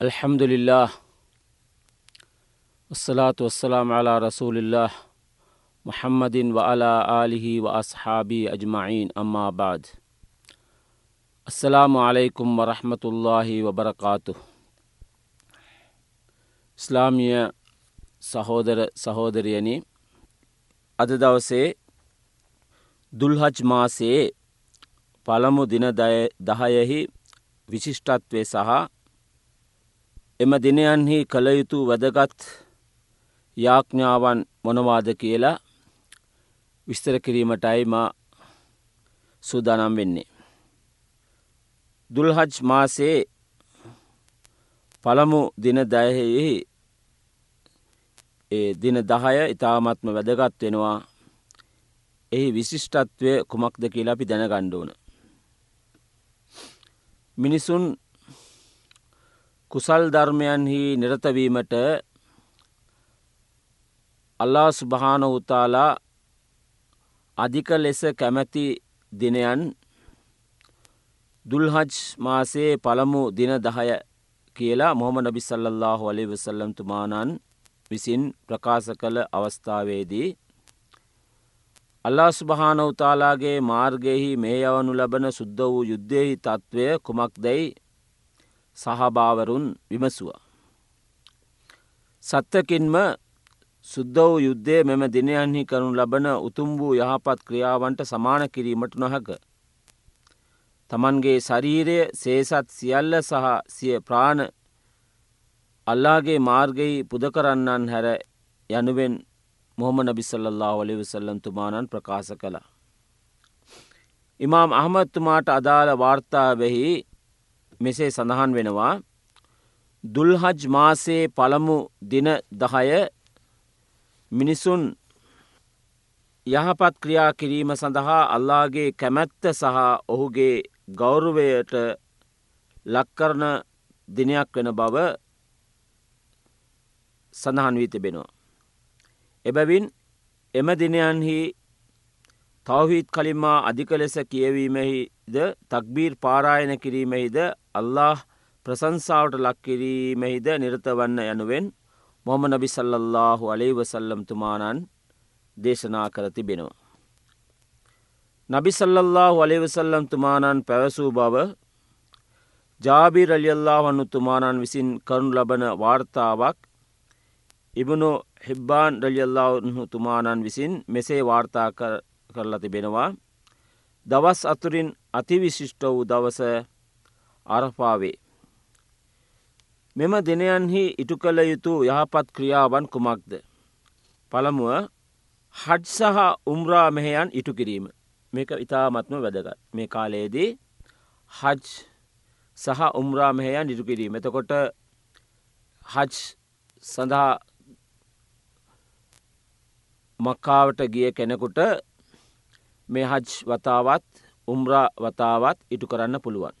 الحمد لله والصلاة والسلام على رسول الله محمد وعلى آله وأصحابه أجمعين أما بعد السلام عليكم ورحمة الله وبركاته ඉස්ලාමිය සහෝදර සහෝදරයනි අද දවසේ දුල්හජ් මාසයේ පළමු දින දහයෙහි විශිෂ්ටත්වය සහ එම දිනයන්හි කළ යුතු වැදගත් යාඥාවන් මොනවාද කියලා විස්තර කිරීමටයි මා සූදානම් වෙන්නේ. දුල්හජ් මාසේ පළමු දින දයහෙහි දින දහය ඉතාමත්ම වැදගත් වෙනවා එහි විශිෂ්ටත්වය කුමක්ද කියලා අපි දැන ගණ්ඩෝන. මිනිසුන් කුසල් ධර්මයන්හි නිරතවීමට අල්ලා සුභාන උතාලා අධික ලෙස කැමැති දිනයන් දුල්හජ් මාසේ පළමු දින දහය කියලා මොහම නබි සල්ලල්له වලි වසල්ලම්තුමානන් විසින් ප්‍රකාශ කළ අවස්ථාවේදී අල්ලා සුභානවතාලාගේ මාර්ගයෙහි මේ යවනු ලබන සුද්ද වූ යුද්ධයෙහි තත්ත්වය කුමක් දැයි සහභාවරුන් විමසුවා. සත්තකින්ම සුද්ද වූ යුද්ධය මෙම දිනයන්හි කරනු ලබන උතුම් වූ යහපත් ක්‍රියාවන්ට සමාන කිරීමට නොහැක. තමන්ගේ ශරීරය සේසත් සියල්ල සහ සිය ප්‍රාණ අල්ලාගේ මාර්ගයි පුද කරන්නන් හැර යනුවෙන් මොහම නබිසල්له වලි වසල්ලන්තුමානන් ප්‍රකාශ කළා. ඉමාම් අහමත්තුමාට අදාළ වාර්තාවෙහි මෙසේ සඳහන් වෙනවා දුල්හජ් මාසේ පළමු දින දහය මිනිසුන් යහපත් ක්‍රියා කිරීම සඳහා අල්ලාගේ කැමැත්ත සහ ඔහුගේ ගෞරුවයට ලක්කරන දිනයක් වෙන බව සඳහන් වී තිබෙනවා. එබැවින් එම දිනයන්හි තවහිත් කලින්මා අධික ලෙස කියවීමෙහිද තක්බීර් පාරායන කිරීමෙහිද අල්له ප්‍රසංසාාවට ලක්කිරීමෙහිද නිරතවන්න යනුවෙන් මොම නබි සල්ලල්ලාහු අලේවසල්ලම් තුමානන් දේශනා කර තිබෙනවා. නබිසල්ලල්ලාහු අලේවසල්ලම් තුමානන් පැවසූ බව ජාබී රලියල්ලා වන්නු තුමානන් විසින් කරනු ලබන වාර්තාවක් ඉබුණු හිබ්බාන් රලියල්ලාහු තුමානන් විසින් මෙසේ වාර්තා කරලා තිබෙනවා. දවස් අතුරින් අතිවිශිෂ්ට වූ දවස අරපාවේ. මෙම දිනයන්හි ඉටු කළ යුතු යහපත් ක්‍රියාවන් කුමක්ද. පළමුුව හඩ් සහ උම්රා මෙහයන් ඉටු කිරීම මේක ඉතාමත්ම වැදගත් මේ කාලයේදී හජ් සහ උම්රා මෙහයන් ඉටු කිරීම එතකොට හජ් සඳහා මක්කාවට ගිය කෙනෙකුට මේ හජ් වතාවත් උම්රා වතාවත් ඉටු කරන්න පුළුවන්.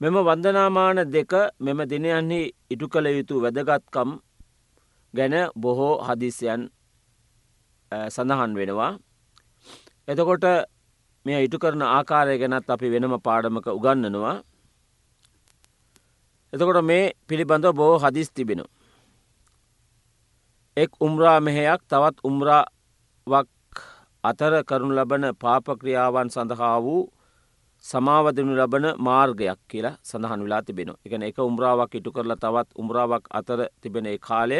මෙම වන්දනාමාන දෙක මෙම දිනයන්හි ඉටු කළ යුතු වැදගත්කම් ගැන බොහෝ හදිසියන් සඳහන් වෙනවා. එතකොට මෙය ඉටු කරන ආකාරය ගැනත් අපි වෙනම පාඩමක උගන්නනවා. එතකොට මේ පිළිබඳව බොහෝ හදිස් තිබෙන. එක් උම්රා මෙහයක් තවත් උම්රාවක් අතර කරනු ලබන පාපක්‍රියාවන් සඳහා වූ සමාවදනු ලබන මාර්ගයක් කියලා සඳහන් වෙලා තිබෙන එක එක උම්රාවක් ඉටු කරලා තවත් උම්රාවක් අතර තිබෙන කාලය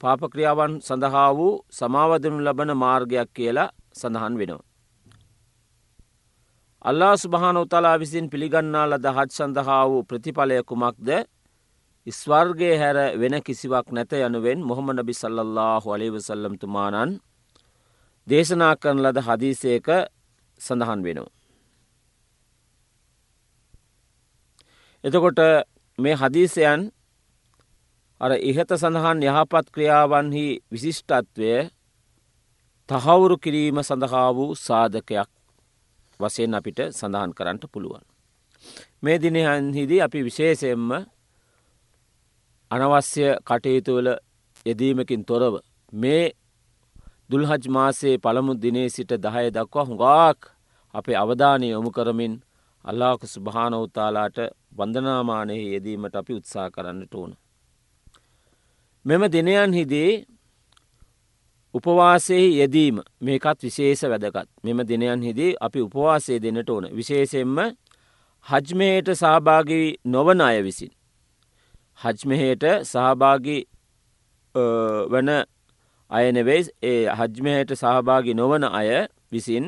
පාපක්‍රියාවන් සඳහා වූ සමාවදනු ලබන මාර්ගයක් කියලා සඳහන් වෙනවා. අල්ලා ස්භාන උතලා විසින් පිළිගන්නා ලද හත් සඳහා වූ ප්‍රතිඵලය කුමක්ද ස්වර්ගේ හැර වෙන කිසිවක් නැත යනුවෙන් මොහොම නබි සල්ලල්له අලිවසල්ලම්තුමානන් දේශනා කරන ලද හදිසයක සඳහන් වෙනවා. එතකොට මේ හදීසයන් අර ඉහත සඳහන් යහපත් ක්‍රියාවන්හි විශිෂ්ටත්වය තහවුරු කිරීම සඳහා වූ සාධකයක් වසයෙන් අපිට සඳහන් කරන්නට පුළුවන්. මේ දිනහන්හිදී අපි විශේෂයෙන්ම අනවශ්‍ය කටයුතුවල යෙදීමකින් තොරව මේ දුල්හජ් මාසේ පළමු දිනේ සිට දහය දක්වා හුඟාක් අපේ අවධානය යොමු කරමින් අල්ලාක සුභානවතාලාට වන්දනාමානයේ යෙදීමට අපි උත්සා කරන්නට ඕන. මෙම දිනයන් හිදී උපවාසයෙහි යෙදීම මේකත් විශේෂ වැදගත් මෙම දිනයන් හිදී අපි උපවාසය දෙනට ඕන විශේෂෙන්ම හජ්මයට සහභාගී නොවන අය විසින්. හජ්මහයට සහභාගි වන අයනෙවෙයි ඒ හජ්මයට සහභාගි නොවන අය විසින්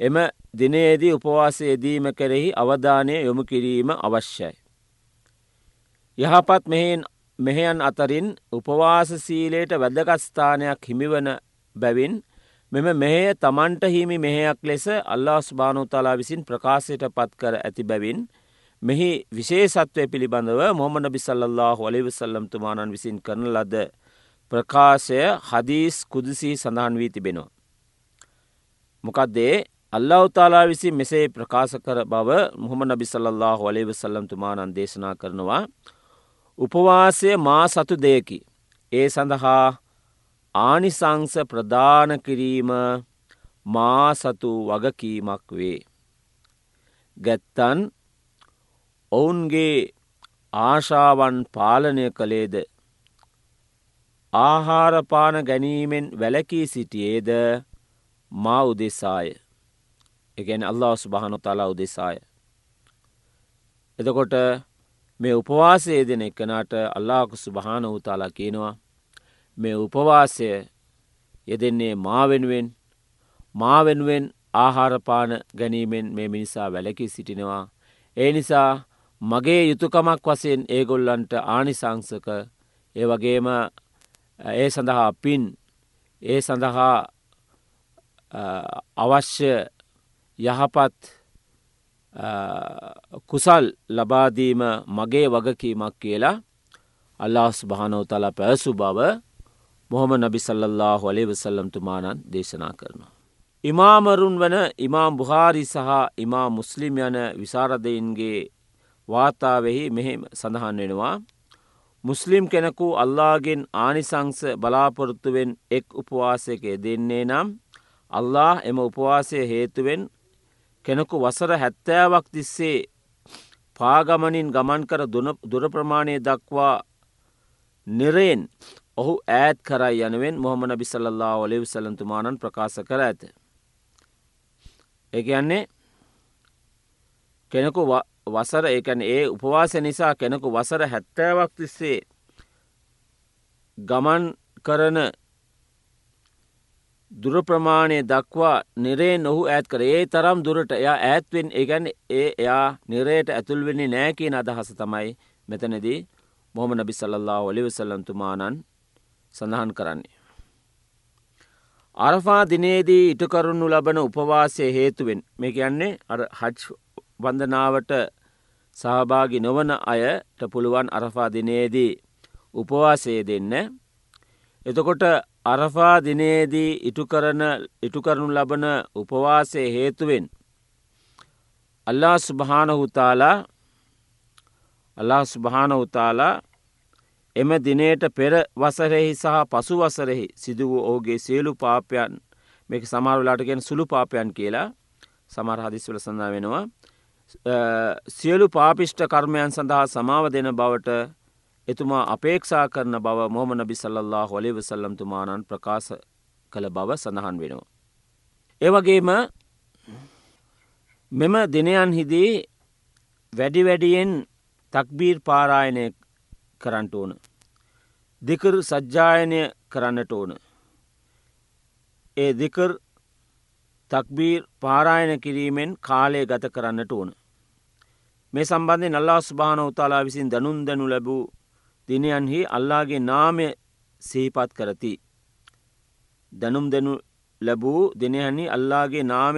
එම දිනයේදී උපවාසයේදීම කෙරෙහි අවධානය යොමු කිරීම අවශ්‍යයි. යහපත් මෙහෙන් මෙහයන් අතරින් උපවාසසීලයට වැදගස්ථානයක් හිමිවන බැවින් මෙම මෙහය තමන්ට හිමි මෙහයක් ලෙස අල්ලා ස්භානෝතලා විසින් ප්‍රකාශයට පත් කර ඇති බැවින් මෙහි විශේෂත්වය පිළිබඳව මොහමන බිසල්له ඔලිවසල්ලම්තුමානන් විසින් කරන ලද ප්‍රකාශය හදීස් කුදසී සඳහන් වී තිබෙනවා. මොකක්දේ අල්ලවතාලා විසි මෙසේ ප්‍රකාශ කර බව මුහම නබිසල්له ඔලිවසල්ලම්තුමානන් දේශනා කරනවා උපවාසය මා සතු දෙයකි. ඒ සඳහා ආනිසංස ප්‍රධාන කිරීම මා සතු වගකීමක් වේ. ගැත්තන් ඔවුන්ගේ ආශාවන් පාලනය කළේද ආහාරපාන ගැනීමෙන් වැලකී සිටියේද මා උදෙසාය. එකැන අල්له ස්භානො තලා උදෙසාය. එතකොට මේ උපවාසය දෙන එකනට අල්ලාකු සුභාන වූතාලා කියනවා මේ උපවාසය යෙදෙන්නේ මාවෙනුවෙන් මාවෙනුවෙන් ආහාරපාන ගැනීමෙන් මේ මිනිසා වැලකි සිටිනවා. ඒ නිසා මගේ යුතුකමක් වසයෙන් ඒගොල්ලන්ට ආනිසංසක ඒ වගේම ඒ සඳහා පින් ඒ සඳහා අවශ්‍ය යහපත් කුසල් ලබාදීම මගේ වගකීමක් කියලා අල්ලාස් භානෝ තල පැසු බව මොහොම නබිසල්ලල්ලා හොලේ වසල්ලම්තුමානන් දේශනා කරනවා. ඉමාමරුන් වන ඉමාම් බුහාරි සහ ඉමා මුස්ලිම් යන විසාරදයින්ගේ වාතාවෙහි මෙහෙම සඳහන් වෙනවා. මුස්ලිම් කෙනකු අල්ලාගෙන් ආනිසංස බලාපොරොත්තුවෙන් එක් උපවාසයකය දෙන්නේ නම් අල්ලා එම උපවාසය හේතුවෙන් කෙනෙකු වසර හැත්තෑවක් තිස්සේ පාගමනින් ගමන් කර දුරප්‍රමාණය දක්වා නිරයෙන් ඔහු ඈත් කරයි යනුවෙන් මොහම නබිසල්له ඔලිව් සලන්තුමානන් ප්‍රකාශ කර ඇත. එකන්නේ කෙනෙකු වසර ඒකැන ඒ උපවාස නිසා කෙනෙකු වසර හැත්තෑවක් තිස්සේ ගමන් කරන දුරප්‍රමාණය දක්වා නිරේ නොහු ඇත් කර ඒ තරම් දුරට එයා ඇත්වෙන් ඒගැන ඒ එයා නිරයට ඇතුල්වෙන්නේ නෑ කියන අදහස තමයි මෙතනදී මොහම නබි සල්له ඔලිවසල්ලන්තුමානන් සඳහන් කරන්නේ. අරෆා දිනේදී ඉටකරුණු ලබන උපවාසය හේතුවෙන් මේ කියන්නේ අ හච් වන්දනාවට සහභාගි නොවන අයට පුළුවන් අරෆා දිනේදී උපවාසය දෙන්න. එතකොට අරෆා දිනේදී ඉටු කරනු ලබන උපවාසය හේතුවෙන් අල්ලා ස්භානහුතාලා අල්ලා ස්භානහුතාලා එම දිනයට පෙර වසරෙහි සහ පසු වසරෙහි සිදු වූ ඕගේ සියලු පාපයන් මේක සමාරුලාටගෙන් සුළු පාපයන් කියලා සමර හදිස්වල සඳා වෙනවා. සියලු පාපිෂ්ට කර්මයන් සඳහා සමාව දෙන බවට එතුමා අපේක්ෂා කරන බව මොහම නබි සල්له හොලි වසල්ලම්තුමානන් ප්‍රකාශ කළ බව සඳහන් වෙනවා. ඒවගේම මෙම දිනයන් හිදී වැඩි වැඩියෙන් තක්බීර් පාරායනය කරන්නට ඕන. දෙකර සජ්ජායනය කරන්නට ඕන. ඒ දෙකර් තක්බීර් පාරායන කිරීමෙන් කාලය ගත කරන්නට ඕන. මේ සම්බන්ධය නල්ලා ස්භාන උතාලා විසින් දනුන් දැනු ලැබූ දිනයන්හි අල්ලාගේ නාමය සිහිපත් කරති. දැනුම් දෙනු ලැබූ දිනයහනි අල්ලාගේ නාම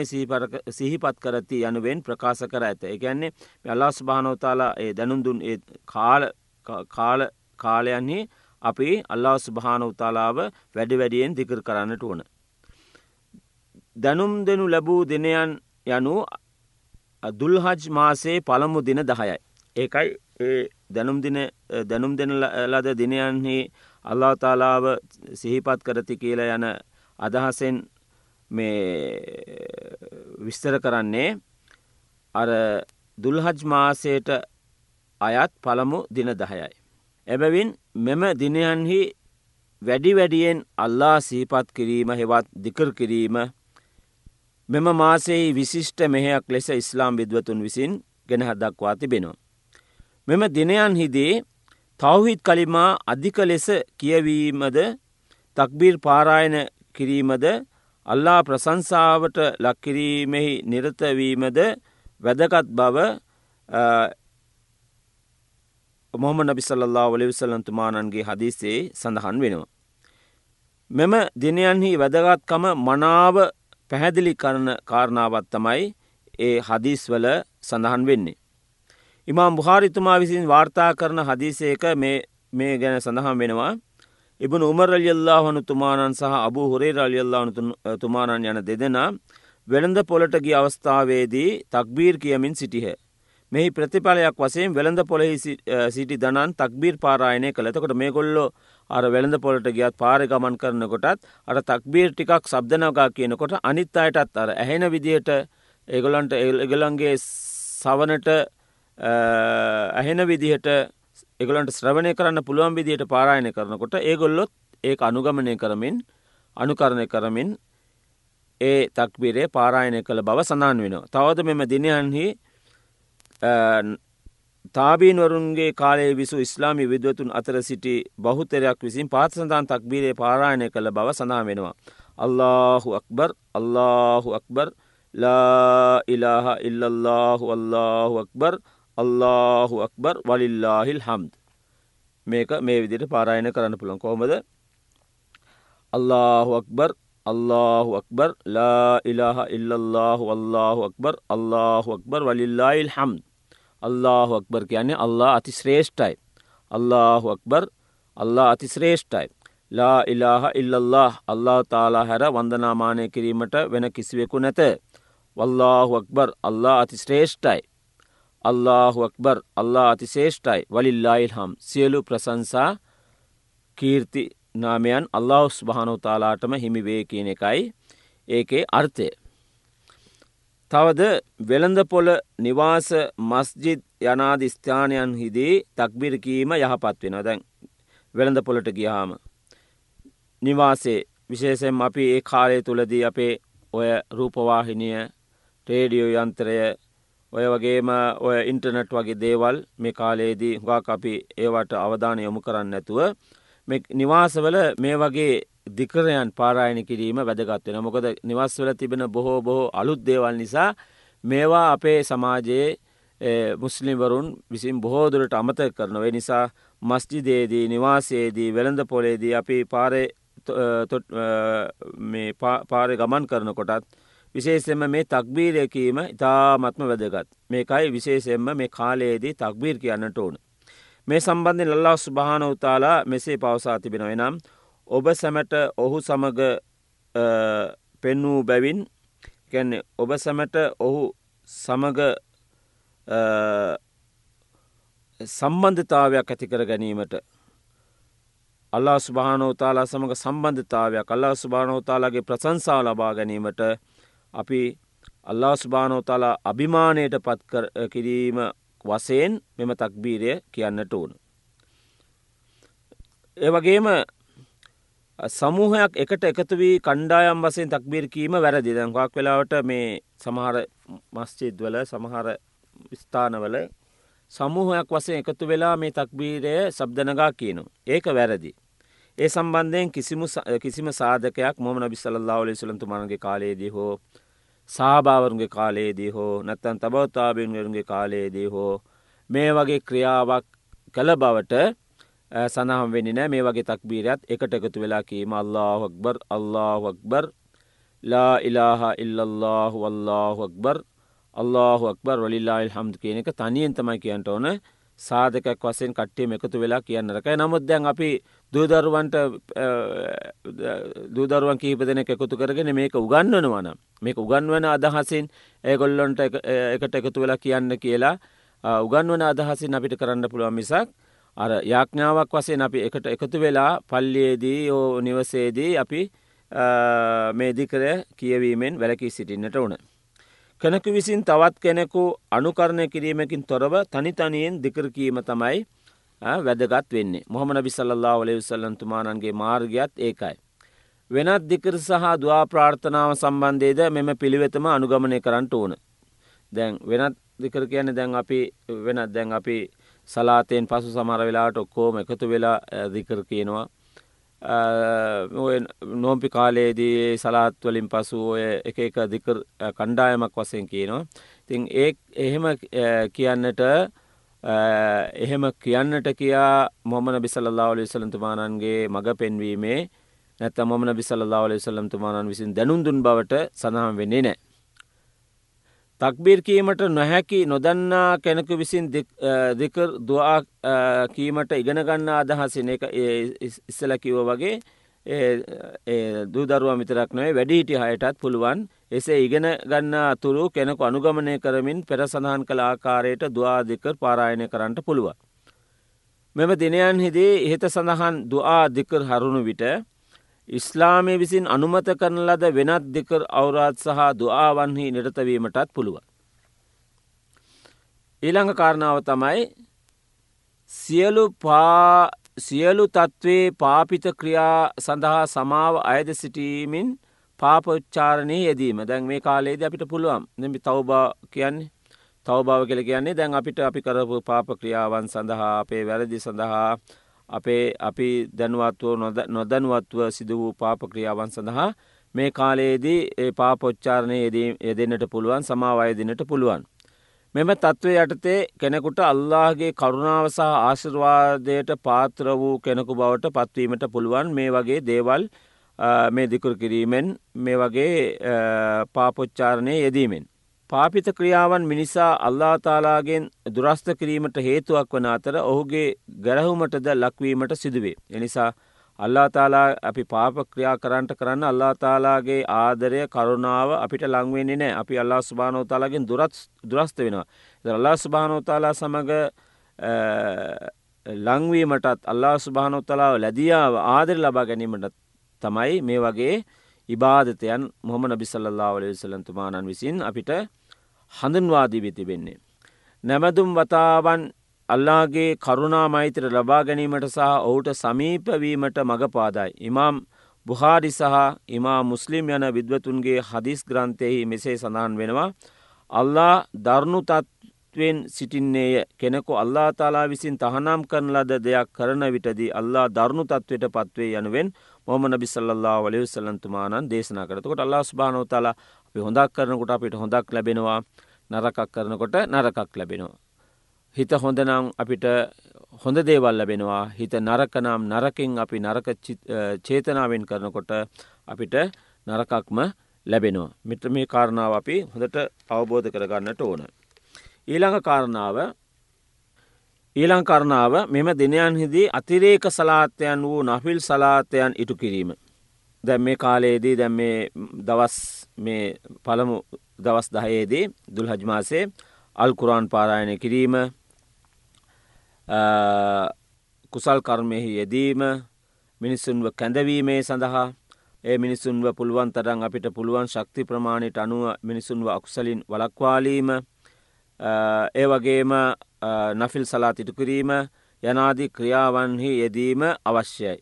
සිහිපත් කරති යනුවෙන් ප්‍රකාශ කර ඇත. එකන්නේ අල්ලාස් භානෝතාලා ඒ දැනුන්දුන් කාල කාලයන්හි අපි අල්ලා ස්භාන උතාලාව වැඩි වැඩියෙන් දිකර කරන්නට ඕන. දැනුම් දෙනු ලැබූ දිනයන් යනු දුල්හජ් මාසේ පළමු දින දහයයි. ඒකයි ඒ දැනුම් දැනුම් දෙන ලද දිනයන්හි අල්ලාතාලාව සිහිපත් කරති කියල යන අදහසෙන් මේ විස්තර කරන්නේ අර දුල්හජ් මාසයට අයත් පළමු දින දහයයි. එබැවින් මෙම දිනයන්හි වැඩි වැඩියෙන් අල්ලා සීපත් කිරීම හෙවත් දිකර කිරීම මෙම මාසෙහි විශිෂ්ට මෙහයක් ලෙස ඉස්ලාම් විද්වතුන් විසින් ගෙනහ දක්වා තිබෙනවා. මෙම දිනයන්හිදී තවහිත් කලිමා අධික ලෙස කියවීමද තක්බීර් පාරායන කිරීමද අල්ලා ප්‍රසංසාවට ලක්කිරීමෙහි නිරතවීමද වැදගත් බව මොහම නබිසල්له වලවිසල්ලන්තුමානන්ගේ හදිසේ සඳහන් වෙනවා. මෙම දිනයන්හි වැදගත්කම මනාව පැහැදිලි කරන කාරණාවත් තමයි ඒ හදිස්වල සඳහන් වෙන්නේ. ඉමාම් බුහාරිතුමා විසින් වාර්තා කරන හදිසේක මේ ගැන සඳහන් වෙනවා. ඉබන උමර අල්යල්ලාහනු තුමානන් සහ අබු හොරේ රල්යල්ලාහනු තුමානන් යන දෙදෙනා වෙළඳ පොලටගි අවස්ථාවේදී තක්බීර් කියමින් සිටිහ. මෙහි ප්‍රතිඵලයක් වසයෙන් වෙළඳ පොලෙහි සිටි දනන් තක්බීර් පාරායනය කළතකොට මේ ගොල්ලෝ අර වෙළඳ පොලට ගියත් පාර ගමන් කරනකොටත් අර තක්බීර් ටිකක් සබ්දනගා කියනකොට අනිත් අයටත් අර ඇහෙන විදිහට ඒගොලන්ට එගලන්ගේ සවනට ඇහෙන විදිහට එගලන්ට ශ්‍රවණය කරන්න පුළුවන් විදිහයට පාරායනය කරනකොට ඒගොල්ලොත් ඒ අනුගමනය කරමින් අනුකරණය කරමින් ඒ තක්බිරේ පාරායනය කළ බව සඳන් වෙනවා. තවද මෙම දිනයන්හි තාබීන්වරුන්ගේ කාලේ විසු ඉස්ලාමි විදවතුන් අතර සිටි බහුතරයක් විසින් පාත් සඳන් තක්බීරේ පාරායනය කළ බව සඳහා වෙනවා. අල්ලාහු අක්බර් අල්ලාහු අක්බර් ලා ඉලාහ ඉල්ලල්ලාහු අල්ලාහු අක්බර් අල්ලාහු අක්බර් වලිල්ලාහිල් හම්ද මේක මේ විදිට පාරායන කරන්න පුළන් කොහොමද? අල්ලාහු අක්බර් අල්ලාහු අක්බර් ලා ඉලාහ ඉල්ලල්ලාහු අල්ලාහු අක්බර් අල්ලාහු අක්බර් වලිල්ලාහිල් හම්ද අල්ලාහු අක්බර් කියන්නේ අල්ලා අතිශ්‍රේෂ්ඨයි. අල්ලාහු අක්බර් අල්ලා අතිශ්‍රේෂ්ඨයි. ලා ඉලාහ ඉල්ලල්له අල්ලා තාලා හැර වන්දනාමානය කිරීමට වෙන කිසිවෙකු නැත. වල්ලාහු අක්බර් අල්ලා අතිශ්‍රේෂ්ඨයි. ශ්‍රේෂ්ඨයි. අල්له අක්බර් අල්ලා අති ශේෂ්ඨයි වලිල්ලායිල් හම් සියලු ප්‍රසංසා කීර්ති නාමයන් අල්ලාහස් භානෝ තාලාටම හිමිවේ කියන එකයි ඒකේ අර්ථය. තවද වෙළඳපොල නිවාස මස්ජිද් යනාද ස්ථානයන් හිදී තක්බිරකීම යහපත් වෙන දැන් වෙළඳ පොලට ගියාම. නිවාසේ විශේෂෙන් අපි ඒ කාලය තුළදී අපේ ඔය රූපවාහිනිය ටේඩියෝ යන්ත්‍රය ඔය වගේම ඔය ඉන්ටර්නට් වගේ දේවල් මේ කාලයේදී හුඟක් අපි ඒවට අවධාන යොමු කරන්න ඇතුව නිවාසවල මේ වගේ දිකරයන් පාරායන කිරීම වැදගත්වෙන මොකද නිවස්වල තිබෙන බොහෝ බොහෝ අලුත් දේවල් නිසා මේවා අපේ සමාජයේ මුස්ලිම්වරුන් විසින් බොහෝදුරට අමත කරනවේ. නිසා මස්ජිදේදී නිවාසයේදී වෙළඳ පොලේදී අපි පාරය පාරය ගමන් කරනකොටත් විශේෂෙන්ම මේ තක්බීරයකීම ඉතාමත්ම වැදගත් මේකයි විශේෂෙන්ම මේ කාලයේදී තක්බීර් කියන්නට ඕන. මේ සම්බන්ධය ලල්ලා ස්භාන උතාලා මෙසේ පවසා තිබෙනව නම් ඔබ සැමට ඔහු සමග පෙන් වූ බැවින් ගැන්නේ ඔබ සැමට ඔහු සමග සම්බන්ධතාවයක් ඇතිකර ගැනීමට අල්ලා ස්භානෝතාලා සමඟ සම්බන්ධතාවයක් අල්ලා ස්භානෝතාලාගේ ප්‍රසංසා ලබා ගැනීමට අපි අල්ලා ස්භානෝතාලා අභිමානයට පත් කිරීම වසයෙන් මෙම තක්බීරය කියන්නට ඕන. ඒ වගේම සමූහයක් එකට එකතු වී කණ්ඩායම් වසයෙන් තක්බීර කීම වැරදි දැන්වාක් වෙලාවට මේ සමහර මස්චිද්වල සමහර ස්ථානවල සමූහයක් වසයෙන් එකතු වෙලා මේ තක්බීරය සබ්දනගා කියනු. ඒක වැරදි. ඒ සම්බන්ධයෙන් කිසිම සාධකයක් මොම නබිස්සල්ලාවලි සුළන්තුමානගේ කාලයේදී හෝ සාභාවරුන්ගේ කාලයේදී හෝ නැත්තන් තබවතාබෙන්වරුන්ගේ කාලයේදී හෝ මේ වගේ ක්‍රියාවක් කළ බවට සනහම් වෙනි නෑ මේ වගේ තක්බීරයත් එකට එකතු වෙලා කීම අල්ලාහක්බර් අල්ලාහක්බර් ලා ඉලාහ ඉල්ලල්له අල්ලාහක්බර් අල්ලාහක්බර් වලිල්ලා හම්ද කියන එක තනියෙන් තමයි කියන්ට ඕන. සාධකක් වසෙන් කට්ටියම එකතු වෙලා කියන්න රකයි. නමුත් දැන් අපි දූදරුවන්ට දූදරුවන් කීප දෙනෙක් එකතු කරගෙන මේක උගන්වනවන මේක උගන්වන අදහසින් ඒගොල්ලොන්ට එකට එකතු වෙලා කියන්න කියලා උගන්වන අදහසින් අපිට කරන්න පුළුවන් මිසක් අර යාඥාවක් වසයෙන් අපි එකට එකතු වෙලා පල්ලියේදී ඕ නිවසේදී අපි මේදිකර කියවීමෙන් වැලකී සිටින්නට ඕන. කෙනෙකු විසින් තවත් කෙනෙකු අනුකරණය කිරීමකින් තොරව තනිතනියෙන් දිකරකීම තමයි වැදගත් වෙන්නේ මොහම නබි සල්ලා ඔලෙ විසල්ලන්තුමානන්ගේ මාර්ගයත් ඒකයි. වෙනත් දිකර සහ දවා ප්‍රාර්ථනාව සම්බන්ධයද මෙම පිළිවෙතම අනුගමනය කරන්නට ඕන. දැන් වෙනත් දිකර කියන දැන් අපි වෙනත් දැන් අපි සලාතයෙන් පසු සමර වෙලාට ඔක්කෝම එකතු වෙලා දිකර කියනවා. නෝම්පි කාලයේදී සලාත්වලින් පසු ඔය එක එක දිකර කණ්ඩායමක් වසයෙන් කියනවා. තින් ඒ එහෙම කියන්නට එහෙම කියන්නට කියා මොහමන බිසල්ලාවල විසලන්තුමානන්ගේ මඟ පෙන්වීමේ නැත්ත මොමන බිසල්ලාවල විසල්ලම්තුමානන් විසින් දැනුන්දුන් බවට සඳහම් වෙන්නේ නෑ. තක්බීර් කීමට නොහැකි නොදන්නා කෙනෙකු විසින් දෙකර දවා කීමට ඉගෙනගන්න අදහසින එක ඉස්සල කිව්ව වගේ දූදරුව මිතරක් නොේ වැඩිහිටි හයටත් පුළුවන් එසේ ඉගෙන ගන්න අතුරු කෙනෙකු අනුගමනය කරමින් පෙර සඳහන් කළ ආකාරයට දවාදිකර පාරායනය කරන්නට පුළුවන්. මෙම දිනයන් හිදී ඉහත සඳහන් දවා දිකර හරුණු විට ඉස්ලාමය විසින් අනුමත කරන ලද වෙනත් දෙකර අවරාත් සහ දආවන්හි නිරතවීමටත් පුළුව. ඊළඟ කාරණාව තමයි සියලු සියලු තත්ත්වේ පාපිත ක්‍රියා සඳහා සමාව අයද සිටීමින් පාපොච්චාරණය යෙදීම. දැන් මේ කාලේද අපිට පුළුවන්. නැමි තවබා කියන්නේ තවභාව කෙල කියන්නේ දැන් අපිට අපි කරපු පාප ක්‍රියාවන් සඳහා අපේ වැරදි සඳහා අපේ අපි දැනුවත්ව නොදැනුවත්ව සිදු වූ පාපක්‍රියාවන් සඳහා මේ කාලයේදී ඒ පාපොච්චාරණය යෙදෙන්න්නට පුළුවන් සමාවයදිනට පුළුවන්. මෙම තත්ත්වය යටතේ කෙනෙකුට අල්ලාහගේ කරුණාව සහ ආශිර්වාදයට පාත්‍ර වූ කෙනෙකු බවට පත්වීමට පුළුවන්. මේ වගේ දේවල් මේ දිකුර කිරීමෙන් මේ වගේ පාපොච්චාරණය යෙදීමෙන්. පාපිත ක්‍රියාවන් මිනිසා අල්ලාතාලාගෙන් දුරස්ථ කිරීමට හේතුවක් වන අතර ඔහුගේ ගැරහුමටද ලක්වීමට සිදුවේ. එනිසා අල්ලාතාලා අපි පාප ක්‍රියා කරන්ට කරන්න අල්ලාතාලාගේ ආදරය කරුණාව අපිට ලංවෙන්නේ නෑ අපි අල්ලා ස්භානෝතාලාගෙන් දුරත් දුරස්ථ වෙනවා. අල්ලා ස්භානෝතාලා සමඟ ලංවීමටත් අල්ලා ස්භානොත්තලාව ලැදියාව ආදර ලබා ගැනීමට තමයි මේ වගේ ඉබාධතයන් මොහම නබිසල්ලා වලය සලන්තුමානන් විසින් අපිට හඳන්වාදී වෙති වෙන්නේ. නැමැදුම් වතාවන් අල්ලාගේ කරුණා මෛත්‍ර ලබා ගැනීමට සහ ඔහුට සමීපවීමට මඟපාදයි. ඉමාම් බුහාඩි සහ ඉමා මුස්ලිම් යන විද්වතුන්ගේ හදිස් ග්‍රන්ථයෙහි මෙසේ සඳහන් වෙනවා. අල්ලා දරුණු තත්වෙන් සිටින්නේය කෙනෙකු අල්ලා තාලා විසින් තහනම් කරන ලද දෙයක් කරන විටදී අල්ලා දරුණු තත්වයට පත්වේ යනුවෙන් මොම නබිසල්ලා වලය සල්ලන්තුමානන් දේශනා කරතකොට අල්ලා ස්භානෝතලා අපි හොඳක් කරනකොට අපිට හොඳක් ලැබෙනවා නරකක් කරනකොට නරකක් ලැබෙනවා. හිත හොඳනම් අපිට හොඳ දේවල් ලැබෙනවා හිත නරකනම් නරකින් අපි නරක චේතනාවෙන් කරනකොට අපිට නරකක්ම ලැබෙනවා. මිත්‍ර මේ කාරණාව අපි හොඳට අවබෝධ කරගන්නට ඕන. ඊළඟ කාරණාව ඊළං කරණාව මෙම දිනයන් හිදී අතිරේක සලාතයන් වූ නෆිල් සලාතයන් ඉටු කිරීම. දැම් මේ කාලයේදී දැම් මේ දවස් මේ පළමු දවස් දහයේදී දුල් හජමාසේ අල්කුරාන් පාරායනය කිරීම කුසල් කර්මයෙහි යෙදීම මිනිස්සුන්ව කැඳවීමේ සඳහා ඒ මිනිසුන්ව පුළුවන් තරන් අපිට පුළුවන් ශක්ති ප්‍රමාණයට අනුව මිනිසුන්ව අකුසලින් වලක්වාලීම ඒ වගේම නෆිල් සලාත් ඉටු කිරීම යනාදී ක්‍රියාවන්හි යෙදීම අවශ්‍යයි.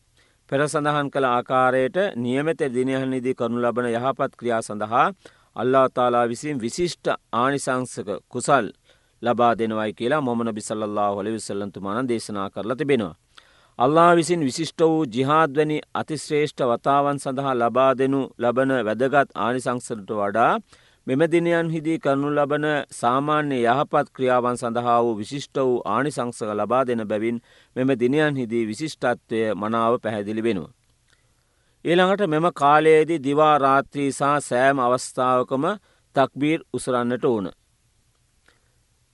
පෙර සඳහන් කළ ආකාරයට නියමත දිනයහනිදී කරනු ලබන යහපත් ක්‍රියා සඳහා අල්ලා තාලා විසින් විශිෂ්ට ආනිසංසක කුසල් ලබා දෙනවයි කියලා මොමන බිසල්له හොල විසල්ලන්තුමාන දේශනා කරලා තිබෙනවා. අල්ලා විසින් විශිෂ්ට වූ ජිහාද්වනි අතිශ්‍රේෂ්ඨ වතාවන් සඳහා ලබා දෙනු ලබන වැදගත් ආනිසංසට වඩා මෙම දිනයන් හිදී කරනු ලබන සාමාන්‍ය යහපත් ක්‍රියාවන් සඳහා වූ විශිෂ්ට වූ ආනිසංසක ලබා දෙන බැවින් මෙම දිනයන් හිදී විශිෂ්ටත්වය මනාව පැහැදිලි වෙනවා. ඊළඟට මෙම කාලයේදී දිවා රාත්‍රී සහ සෑම අවස්ථාවකම තක්බීර් උසරන්නට ඕන.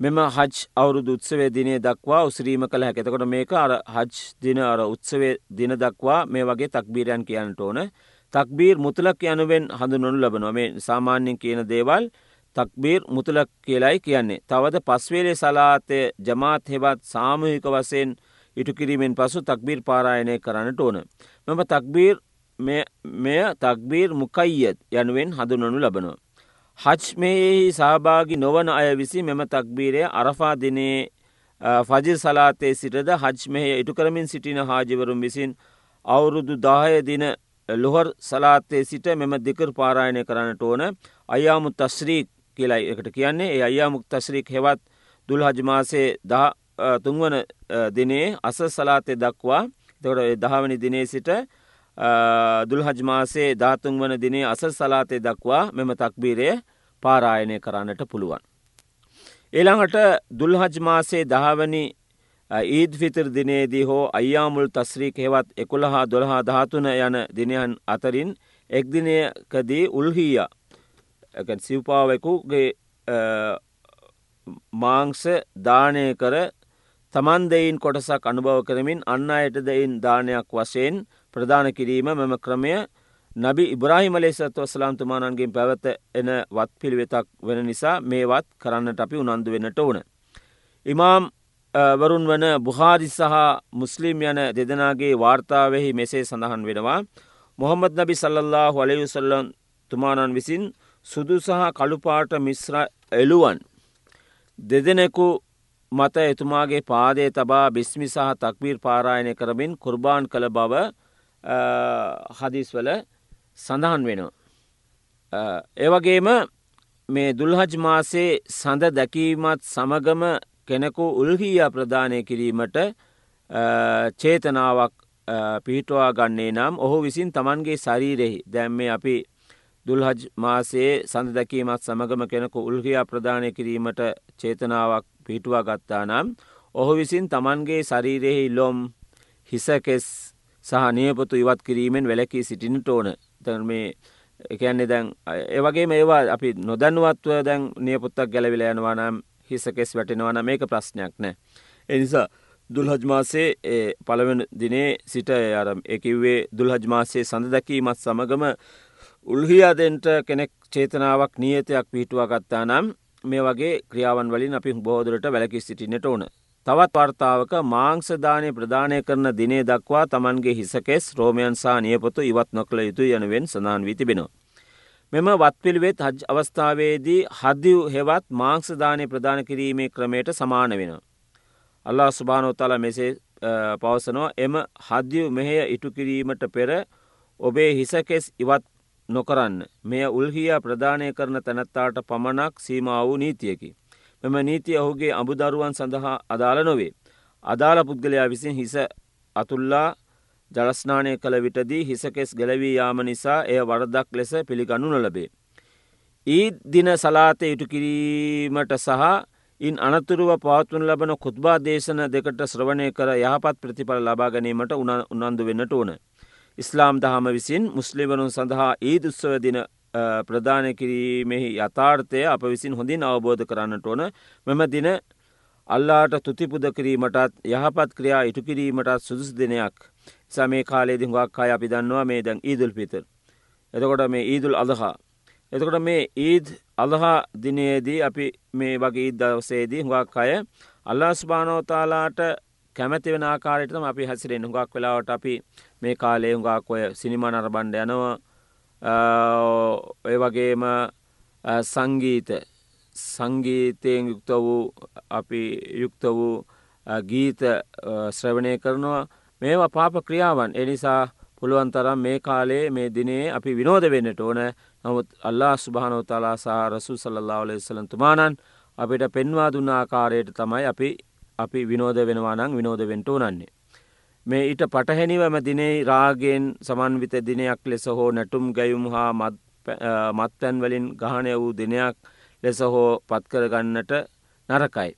මෙම හජ් අවුරුදු උත්සවේ දිනේ දක්වා උසරීම කළ හැකෙතකොට මේක අර හජ් දින අර උත්සවේ දින දක්වා මේ වගේ තක්බීරයන් කියන්නට ඕන තක්බීර් මුතුලක් යනුවෙන් හඳුනොනු ලබනවා මේ සාමාන්‍යෙන් කියන දේවල් තක්බීර් මුතුලක් කියලයි කියන්නේ. තවද පස්වේලේ සලාතය ජමාත් හෙවත් සාමහික වසයෙන් ඉටුකිරීමෙන් පසු තක්බීර් පාරායනය කරන්නට ඕන. මෙම තක්බීර් මෙය තක්බීර් මුකයියත් යනුවෙන් හඳුනනු ලබනවා. හජ්මයෙහි සහභාගි නොවන අය විසි මෙම තක්බීරය අරෆා දිනේ ෆජි සලාතේ සිටද හජ්මහය ඉටු කරමින් සිටින හාජිවරුම් විසින් අවුරුදු දාහය දින ලොහර් සලාතේ සිට මෙම දෙකර පාරායනය කරන්නට ඕන අයාමු තස්්‍රීක් කියලයි එකට කියන්නේ ඒ අයාමුක් තශ්‍රීක් හෙවත් දුල් හජමාසේ දහ තුන්වන දිනේ අස සලාතය දක්වා තකට දහවනි දිනේ සිට දුල්හජ්මාසේ ධාතුන් වන දිනේ අස සලාතය දක්වා මෙම තක්බීරය පාරායනය කරන්නට පුළුවන්. එළඟට දුල්හජ්මාසේ දහවනි ඊද් ෆිතර දිනේදී හෝ අයියාමුල් තස්්‍රීක් හෙවත් එකුළහා දොළහා ධාතුන යන දිනයන් අතරින් එක්දිනයකදී උල්හීය සිව්පාවෙකුගේ මාංස දානය කර තමන් දෙයින් කොටසක් අනුභව කරමින් අන්න අයට දෙයින් දානයක් වශයෙන් ප්‍රධාන කිරීම මෙම ක්‍රමය නබි ඉබ්‍රහිම ලෙසත්ව ස්ලාම්තුමානන්ගේ පැවත එන වත් පිළිවෙතක් වෙන නිසා මේවත් කරන්නට අපි උනන්දු වෙනට ඕන. ඉමාම් වරුන් වන බුහාරි සහ මුස්ලිම් යන දෙදෙනගේ වාර්තාවෙහි මෙසේ සඳහන් වෙනවා. මොහොමද නබි සල්ලල්له වලයුසල්ලන් තුමානන් විසින් සුදු සහ කළුපාට මිශ්‍ර එළුවන්. දෙදෙනෙකු මත එතුමාගේ පාදය තබා බිස්මි සහ තක්වීර් පාරායනය කරමින් කුර්බාන් කළ බව හදිස්වල සඳහන් වෙනවා. ඒවගේම මේ දුල්හජ් මාසේ සඳ දැකීමත් සමගම කෙනෙකු උල්හිය ප්‍රධානය කිරීමට චේතනාවක් පිහිටවා ගන්නේ නම් ඔහු විසින් තමන්ගේ ශරීරෙහි දැම්මේ අපි දුල්හජ් මාසේ සඳ දැකීමත් සමගම කෙනෙකු උල්හියා ප්‍රධානය කිරීමට චේතනාවක් පිහිටුවා ගත්තා නම් ඔහු විසින් තමන්ගේ ශරීරයෙහි ලොම් හිසකෙස් සහ නියපොතු ඉවත් කිරීමෙන් වැලකී සිටිනට ඕන. මේ එකන්නේ දැන් ඒවගේ මේවා අපි නොදැන්වත්ව දැන් නියපොත්තක් ගැලවිල යනවා නම් හිසකෙස් වැටෙනවන මේක ප්‍රශ්නයක් නෑ. එනිසා දුල්හජ්මාසේ පළවෙන දිනේ සිට අරම් එකව්වේ දුල්හජ්මාසේ සඳ දැකීමත් සමගම උල්හියාදෙන්ට කෙනෙක් චේතනාවක් නියතයක් පිහිටුවා ගත්තා නම් මේ වගේ ක්‍රියාවන් වලින් අපි බෝදුරට වැලකි සිටිනට ඕන. තවත් වර්තාවක මාංසදානය ප්‍රධානය කරන දිනේ දක්වා තමන්ගේ හිසකෙස් රෝමයන් සා නියපොතු ඉවත් නොකළ යුතු යනුවෙන් සඳහන් වී තිබෙනවා. මෙම වත්පිළිවෙත් හජ් අවස්ථාවේදී හදදිව් හෙවත් මාංසදානය ප්‍රධාන කිරීමේ ක්‍රමයට සමාන වෙන. අල්ලා ස්ුභානෝතල මෙසේ පවසනවා එම හදදිව් මෙහය ඉටු කිරීමට පෙර ඔබේ හිසකෙස් ඉවත් නොකරන්න මෙය උල්හිය ප්‍රධානය කරන තැනැත්තාට පමණක් සීම වූ නීතියකි. මෙම නීතිය ඔහුගේ අඹුදරුවන් සඳහා අදාළ නොවේ. අදාළ පුද්ගලයා විසින් හිස අතුල්ලා ජලස්නානය කළ විටදී හිසකෙස් ගැලවී යාම නිසා එය වරදක් ලෙස පිළිගනු නොලබේ. ඊත් දින සලාතය ඉටු කිරීමට සහ ඉන් අනතුරුව පවත්වන ලබන කුත්බා දේශන දෙකට ශ්‍රවණය කර යහපත් ප්‍රතිඵල ලබා ගැනීමට උනන්දු වෙන්නට ඕන. ඉස්ලාම් දහම විසින් මුස්ලිවරුන් සඳහා ඊද උත්සව දින ප්‍රධානය කිරීමෙහි යථාර්ථය අප විසින් හොඳින් අවබෝධ කරන්නට ඕන මෙම දින අල්ලාට තුතිපුද කිරීමටත් යහපත් ක්‍රියා ඉටු කිරීමටත් සුදුස් දෙනයක් සමේ කාලේදි හුවක් අය අපි දන්නවා මේ දැන් ඊදුල් පිතර. එතකොට මේ ඊදුල් අදහා. එතකොට මේ ඊද් අදහා දිනයේදී අපි මේ වගේ ඊද දවසේදී හුඟක් අය අල්ලා ස්භානෝතාලාට කැමැති වෙන ආකාරයටම අපි හැසිරෙන් හුඟක් වෙලාවට අපි මේ කාලේ හුඟක් ඔය සිනිමා නරබන්ඩ යනවා ඔය වගේම සංගීත සංගීතයෙන් යුක්ත වූ අපි යුක්ත වූ ගීත ශ්‍රවණය කරනවා මේවා පාප ක්‍රියාවන් එනිසා පුළුවන් තරම් මේ කාලේ මේ දිනේ අපි විනෝද වෙන්නට ඕන නමුත් අල්ලා ස්ුභානෝතලා සහ රසු සල්له ලෙසලන්තුමානන් අපිට පෙන්වා දුන්න ආකාරයට තමයි අපි අපි විනෝද වෙනවානං විනෝද වෙන්ට ඕනන්නේ. මේ ඊට පටහැනිවම දිනේ රාගෙන් සමන්විත දිනයක් ලෙස හෝ නැටුම් ගැයුම් හා මත්පැන්වලින් ගහනය වූ දිනයක් ලෙස හෝ පත්කරගන්නට නරකයි.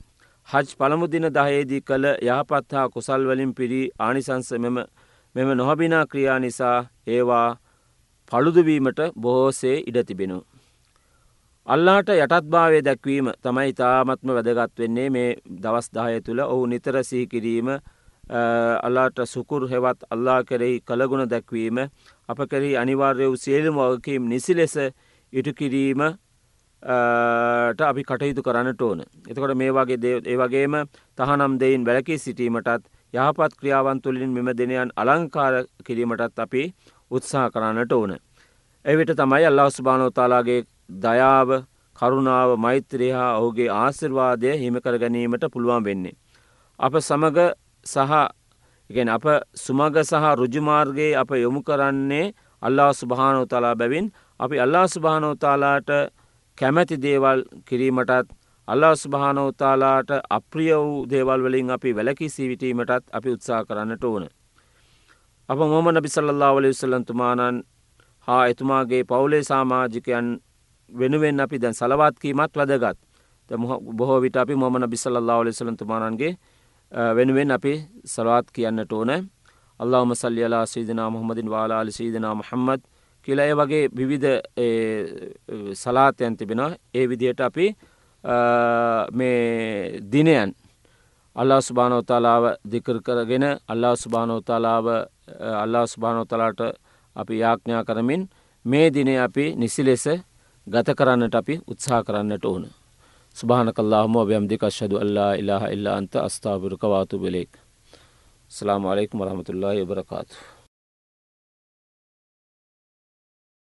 හජ් පළමු දින දහයේදී කළ යහපත් හා කුසල්වලින් පිරී ආනිසංස මෙම මෙම නොහබිනා ක්‍රියා නිසා ඒවා පළුදුවීමට බොහෝසේ ඉඩ තිබෙනු. අල්ලාට යටත්භාවය දැක්වීම තමයි තාමත්ම වැදගත් වෙන්නේ මේ දවස් දාය තුළ ඔහු නිතර සිහිකිරීම අල්ලාට සුකුර් හෙවත් අල්ලා කෙරෙහි කළගුණ දැක්වීම අප කෙරෙහි අනිවාර්ය වූ සියලුම වගකීම් නිසි ලෙස ඉටු කිරීම අපි කටයුතු කරන්නට ඕන. එතකොට මේ වගේ ඒ වගේම තහනම් දෙයින් වැලකී සිටීමටත් යහපත් ක්‍රියාවන් තුළින් මෙම දෙනයන් අලංකාර කිරීමටත් අපි උත්සාහ කරන්නට ඕන. එවිට තමයි අල්ලා ස්භානෝතාලාගේ දයාව කරුණාව මෛත්‍රය හා ඔහුගේ ආසිර්වාදය හිමකර ගැනීමට පුළුවන් වෙන්නේ. අප සමග සහ ඉගෙන් අප සුමග සහ රුජුමාර්ගයේ අප යොමු කරන්නේ අල්ලා ස්ුභානෝතලා බැවින් අපි අල්ලා ස්ුභානෝතාලාට කැමැති දේවල් කිරීමටත් අල්ලාස්භානෝතාලාට අප්‍රිය වූ දේවල් වලින් අපි වැලකි සීවිටීමටත් අපි උත්සා කරන්නට ඕන. අප මොම නබිසල්ලා වල විසල්ලන්තුමානන් හා එතුමාගේ පවුලේ සාමාජිකයන් වෙනුවෙන් අපි දැන් සලවාත්කීමත් වැදගත් බොහෝ විට අපි මොම බිසල්ලා වල සලන්තුමානන්ගේ වෙනුවෙන් අපි සලවාත් කියන්නට ඕන. اللهم صل على سيدنا محمد وعلى ال سيدنا محمد ඒ වගේ විවිධ සලාතයන් තිබෙනවා ඒ විදියට අපි මේ දිනයන් අල්ලා ස්භානෝතාලාව දිකර කරගෙන අල්ලා ස්භානෝතාලාව අල්ලා ස්භානෝතලාට අපි යාඥා කරමින් මේ දිනේ අපි නිසි ලෙස ගත කරන්නට අපි උත්සා කරන්නට ඕන. සුභානකල්ලාහම අභයම්දික අශ්හදු අල්ලා ඉලාහ ඉල්ලා අන්ත අස්ථාවරක වාතු බෙලෙක්. ස්ලාම අලෙක් මරහමතුල්ලා යබරකාතු.